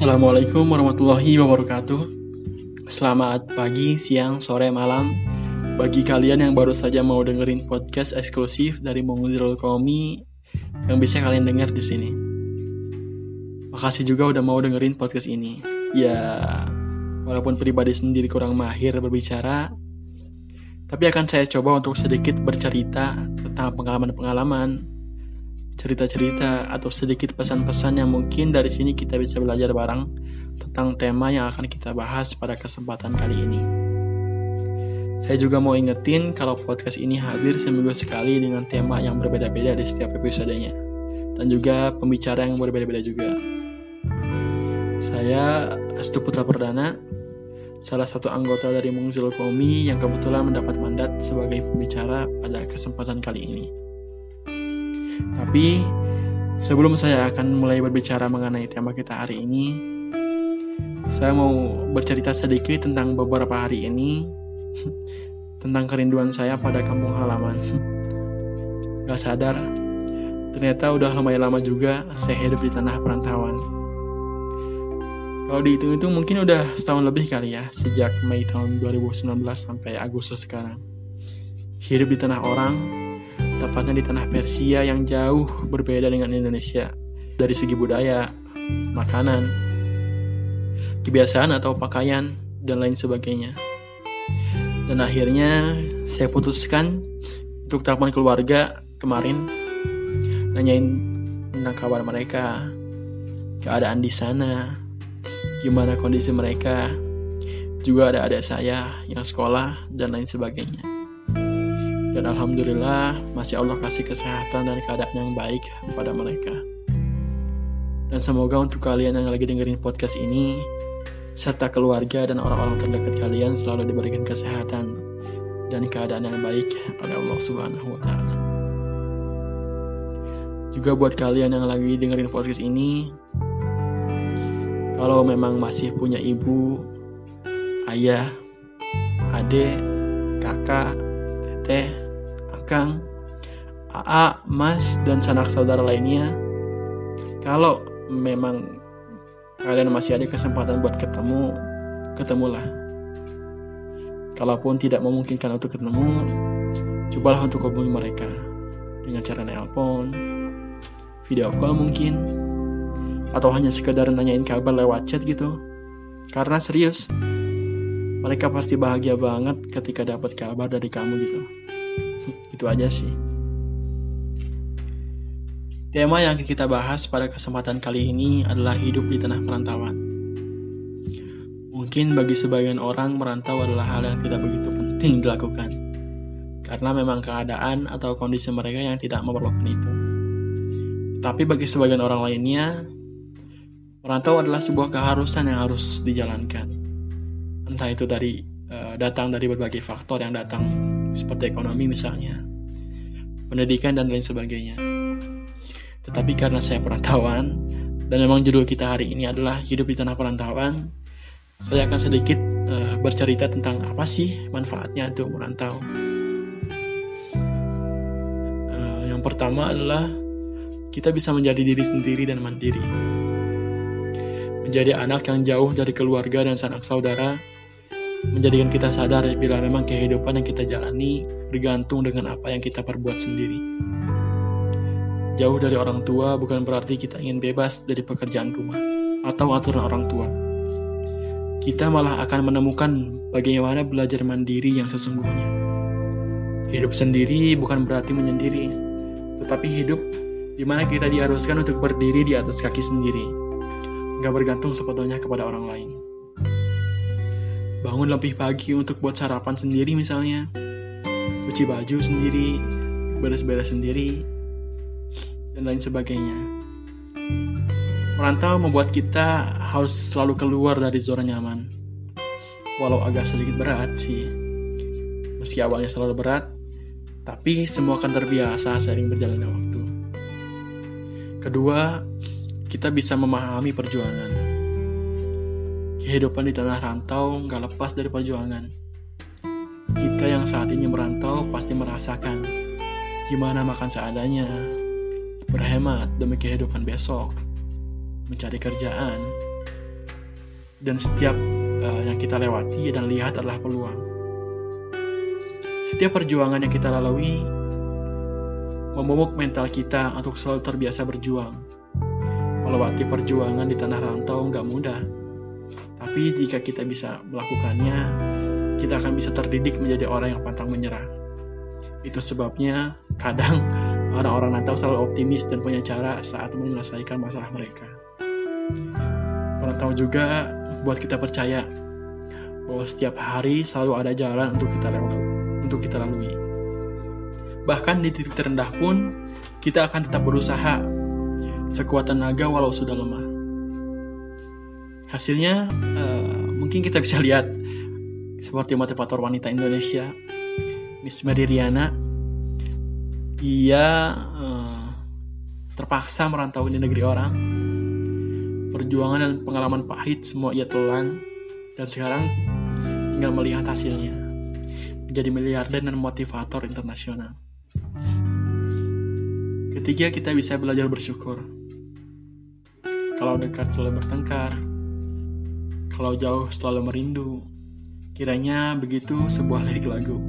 Assalamualaikum warahmatullahi wabarakatuh. Selamat pagi, siang, sore, malam. Bagi kalian yang baru saja mau dengerin podcast eksklusif dari Mongolil Komi yang bisa kalian dengar di sini. Makasih juga udah mau dengerin podcast ini. Ya, walaupun pribadi sendiri kurang mahir berbicara, tapi akan saya coba untuk sedikit bercerita tentang pengalaman-pengalaman cerita-cerita atau sedikit pesan-pesan yang mungkin dari sini kita bisa belajar bareng tentang tema yang akan kita bahas pada kesempatan kali ini. Saya juga mau ingetin kalau podcast ini hadir seminggu sekali dengan tema yang berbeda-beda di setiap episodenya. Dan juga pembicara yang berbeda-beda juga. Saya Restu Putra Perdana, salah satu anggota dari Mungzil Komi yang kebetulan mendapat mandat sebagai pembicara pada kesempatan kali ini. Tapi sebelum saya akan mulai berbicara mengenai tema kita hari ini, saya mau bercerita sedikit tentang beberapa hari ini tentang kerinduan saya pada kampung halaman. Gak sadar, ternyata udah lumayan lama juga saya hidup di tanah perantauan. Kalau dihitung itu mungkin udah setahun lebih kali ya, sejak Mei tahun 2019 sampai Agustus sekarang. Hidup di tanah orang, tepatnya di tanah Persia yang jauh berbeda dengan Indonesia dari segi budaya, makanan, kebiasaan atau pakaian, dan lain sebagainya. Dan akhirnya saya putuskan untuk telepon keluarga kemarin nanyain tentang kabar mereka, keadaan di sana, gimana kondisi mereka, juga ada adik saya yang sekolah dan lain sebagainya. Dan Alhamdulillah masih Allah kasih kesehatan dan keadaan yang baik kepada mereka. Dan semoga untuk kalian yang lagi dengerin podcast ini, serta keluarga dan orang-orang terdekat kalian selalu diberikan kesehatan dan keadaan yang baik oleh Allah Subhanahu wa taala. Juga buat kalian yang lagi dengerin podcast ini, kalau memang masih punya ibu, ayah, adik, kakak, teteh, akang, aa, mas, dan sanak saudara lainnya, kalau memang kalian masih ada kesempatan buat ketemu, ketemulah. Kalaupun tidak memungkinkan untuk ketemu, cobalah untuk hubungi mereka dengan cara nelpon, video call mungkin, atau hanya sekedar nanyain kabar lewat chat gitu. Karena serius, mereka pasti bahagia banget ketika dapat kabar dari kamu gitu. Itu aja sih. Tema yang kita bahas pada kesempatan kali ini adalah hidup di tanah perantauan. Mungkin bagi sebagian orang merantau adalah hal yang tidak begitu penting dilakukan. Karena memang keadaan atau kondisi mereka yang tidak memerlukan itu. Tapi bagi sebagian orang lainnya, merantau adalah sebuah keharusan yang harus dijalankan. Entah itu dari uh, datang dari berbagai faktor yang datang seperti ekonomi misalnya, pendidikan dan lain sebagainya. Tetapi karena saya perantauan dan memang judul kita hari ini adalah hidup di tanah perantauan, saya akan sedikit uh, bercerita tentang apa sih manfaatnya itu merantau. Uh, yang pertama adalah kita bisa menjadi diri sendiri dan mandiri. Menjadi anak yang jauh dari keluarga dan sanak saudara, menjadikan kita sadar bila memang kehidupan yang kita jalani bergantung dengan apa yang kita perbuat sendiri. Jauh dari orang tua bukan berarti kita ingin bebas dari pekerjaan rumah atau aturan orang tua kita malah akan menemukan bagaimana belajar mandiri yang sesungguhnya. Hidup sendiri bukan berarti menyendiri, tetapi hidup di mana kita diharuskan untuk berdiri di atas kaki sendiri, nggak bergantung sepenuhnya kepada orang lain. Bangun lebih pagi untuk buat sarapan sendiri misalnya, cuci baju sendiri, beres-beres sendiri, dan lain sebagainya. Merantau membuat kita harus selalu keluar dari zona nyaman. Walau agak sedikit berat sih. Meski awalnya selalu berat, tapi semua akan terbiasa seiring berjalannya waktu. Kedua, kita bisa memahami perjuangan. Kehidupan di tanah rantau nggak lepas dari perjuangan. Kita yang saat ini merantau pasti merasakan gimana makan seadanya, berhemat demi kehidupan besok, mencari kerjaan, dan setiap uh, yang kita lewati dan lihat adalah peluang. Setiap perjuangan yang kita lalui memomok mental kita untuk selalu terbiasa berjuang. Melewati perjuangan di tanah rantau nggak mudah, tapi jika kita bisa melakukannya, kita akan bisa terdidik menjadi orang yang pantang menyerah. Itu sebabnya kadang orang-orang rantau selalu optimis dan punya cara saat menyelesaikan masalah mereka. Perantau juga buat kita percaya bahwa setiap hari selalu ada jalan untuk kita lewati, untuk kita lalui. Bahkan di titik terendah pun kita akan tetap berusaha sekuat tenaga walau sudah lemah. Hasilnya uh, mungkin kita bisa lihat seperti motivator wanita Indonesia Miss Mary Riana ia uh, terpaksa merantau di negeri orang. Perjuangan dan pengalaman pahit semua ia telan. Dan sekarang tinggal melihat hasilnya. Menjadi miliarder dan motivator internasional. Ketiga kita bisa belajar bersyukur. Kalau dekat selalu bertengkar kalau jauh selalu merindu Kiranya begitu sebuah lirik lagu.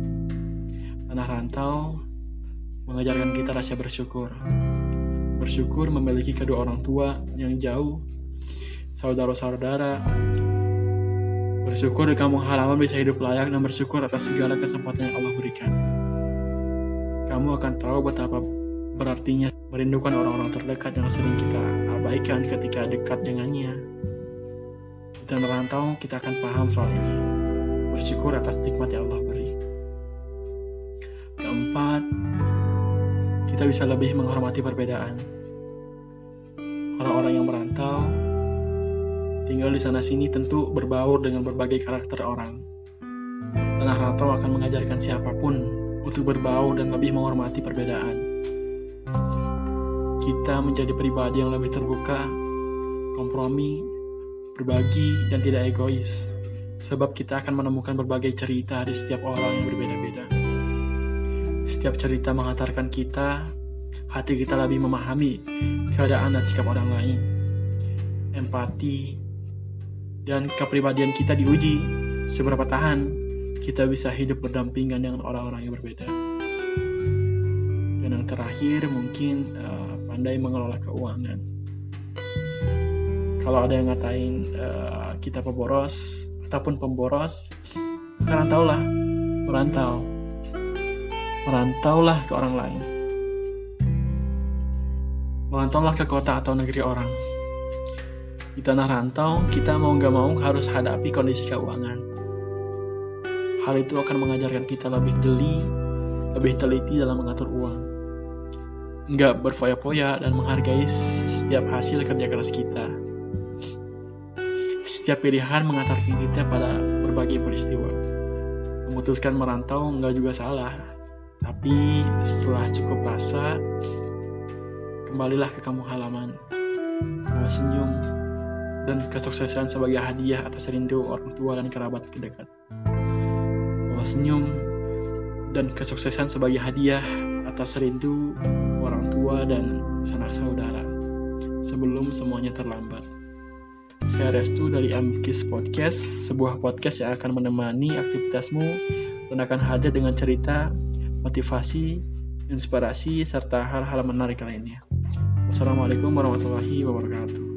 Tanah rantau mengajarkan kita rasa bersyukur. Bersyukur memiliki kedua orang tua yang jauh, saudara-saudara. Bersyukur di kampung halaman bisa hidup layak dan bersyukur atas segala kesempatan yang Allah berikan. Kamu akan tahu betapa berartinya merindukan orang-orang terdekat yang sering kita abaikan ketika dekat dengannya. Di tanah rantau kita akan paham soal ini bersyukur atas nikmat yang Allah beri. Keempat, kita bisa lebih menghormati perbedaan. Orang-orang yang merantau tinggal di sana-sini tentu berbaur dengan berbagai karakter orang. Tanah rantau akan mengajarkan siapa pun untuk berbaur dan lebih menghormati perbedaan. Kita menjadi pribadi yang lebih terbuka, kompromi, berbagi, dan tidak egois sebab kita akan menemukan berbagai cerita di setiap orang yang berbeda-beda. Setiap cerita menghantarkan kita, hati kita lebih memahami keadaan dan sikap orang lain. Empati dan kepribadian kita diuji seberapa tahan kita bisa hidup berdampingan dengan orang-orang yang berbeda. Dan yang terakhir mungkin uh, pandai mengelola keuangan. Kalau ada yang ngatain uh, kita peboros, ataupun pemboros karena taulah merantau. Merantaulah ke orang lain. Merantaulah ke kota atau negeri orang. Di tanah rantau kita mau gak mau harus hadapi kondisi keuangan. Hal itu akan mengajarkan kita lebih jeli lebih teliti dalam mengatur uang. Nggak berfoya-foya dan menghargai setiap hasil kerja keras kita setiap pilihan mengantarkan kita pada berbagai peristiwa. Memutuskan merantau nggak juga salah, tapi setelah cukup rasa, kembalilah ke kampung halaman. Bawa senyum dan kesuksesan sebagai hadiah atas rindu orang tua dan kerabat terdekat. Bawa senyum dan kesuksesan sebagai hadiah atas rindu orang tua dan sanak saudara sebelum semuanya terlambat. Saya Restu dari Amkis Podcast, sebuah podcast yang akan menemani aktivitasmu dan akan hadir dengan cerita, motivasi, inspirasi, serta hal-hal menarik lainnya. Wassalamualaikum warahmatullahi wabarakatuh.